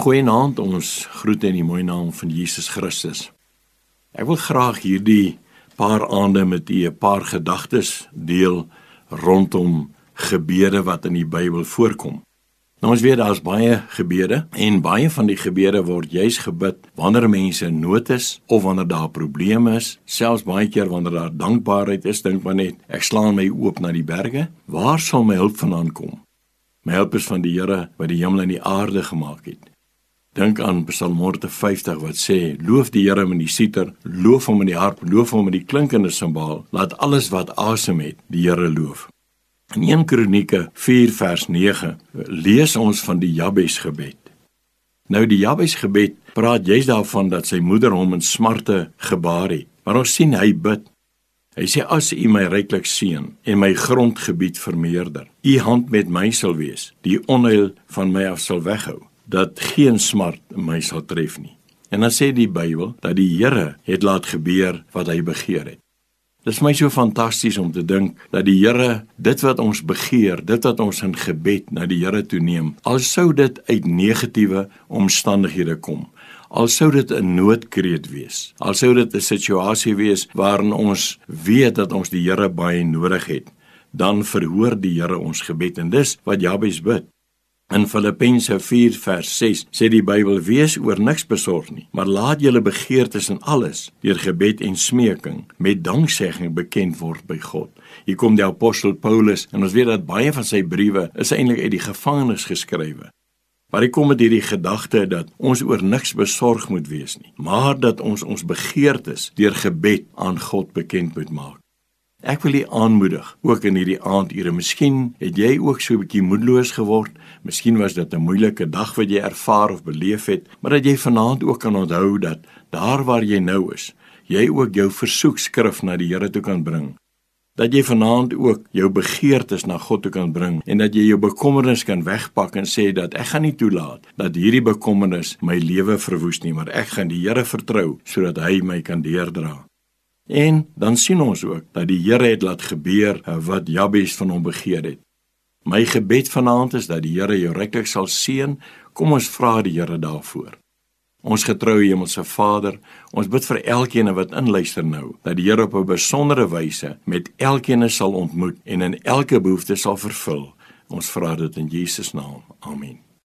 Goeienaand, ons groet in die mooi naam van Jesus Christus. Ek wil graag hierdie paar aande met u 'n paar gedagtes deel rondom gebede wat in die Bybel voorkom. Nou ons weet daar's baie gebede en baie van die gebede word juis gebid wanneer mense in nood is of wanneer daar probleme is, selfs baie keer wanneer daar dankbaarheid is, dink maar net, ek slaan my oop na die berge, waar sal my hulp vandaan kom? My hulp is van die Here wat die hemel en die aarde gemaak het. Dink aan Psalm 150 wat sê: Loof die Here met die siter, loof hom met die harp, loof hom met die klinkende simbaal, laat alles wat asem het die Here loof. In 1 Kronieke 4 vers 9 lees ons van die Jabes gebed. Nou die Jabes gebed praat juist daarvan dat sy moeder hom in smarte gebaar het. Maar ons sien hy bid. Hy sê as U my ryklik seën en my grondgebied vermeerder, U hand met my sal wees, die onheil van my af sal weghou dat geen smart my sal tref nie. En dan sê die Bybel dat die Here het laat gebeur wat hy begeer het. Dit is my so fantasties om te dink dat die Here dit wat ons begeer, dit wat ons in gebed na die Here toe neem, al sou dit uit negatiewe omstandighede kom, al sou dit 'n noodkreet wees, al sou dit 'n situasie wees waarin ons weet dat ons die Here baie nodig het, dan verhoor die Here ons gebed en dis wat Jabes bid. In Filippense 4 vers 6 sê die Bybel: "Wees oor niks besorg nie, maar laat julle begeertes in alles deur gebed en smeking met danksegging bekend word by God." Hier kom die apostel Paulus en ons weet dat baie van sy briewe is eintlik uit die gevangenis geskrywe. Maar hy kom met hierdie gedagte dat ons oor niks besorg moet wees nie, maar dat ons ons begeertes deur gebed aan God bekend moet maak. Ek wil u aanmoedig ook in hierdie aandure. Miskien het jy ook so 'n bietjie moedeloos geword. Miskien was dit 'n moeilike dag wat jy ervaar of beleef het, maar dat jy vanaand ook kan onthou dat daar waar jy nou is, jy ook jou versoekskrif na die Here toe kan bring. Dat jy vanaand ook jou begeertes na God toe kan bring en dat jy jou bekommernis kan wegpak en sê dat ek gaan nie toelaat dat hierdie bekommernis my lewe verwoes nie, maar ek gaan die Here vertrou sodat hy my kan deurdra. En dan sien ons ook dat die Here het laat gebeur eh, wat Jabes van hom begeer het. My gebed vanaand is dat die Here jou ryklik sal seën. Kom ons vra die Here daarvoor. Ons getroue Hemelse Vader, ons bid vir elkeen wat inluister nou, dat die Here op 'n besondere wyse met elkeen sal ontmoet en in elke behoefte sal vervul. Ons vra dit in Jesus naam. Amen.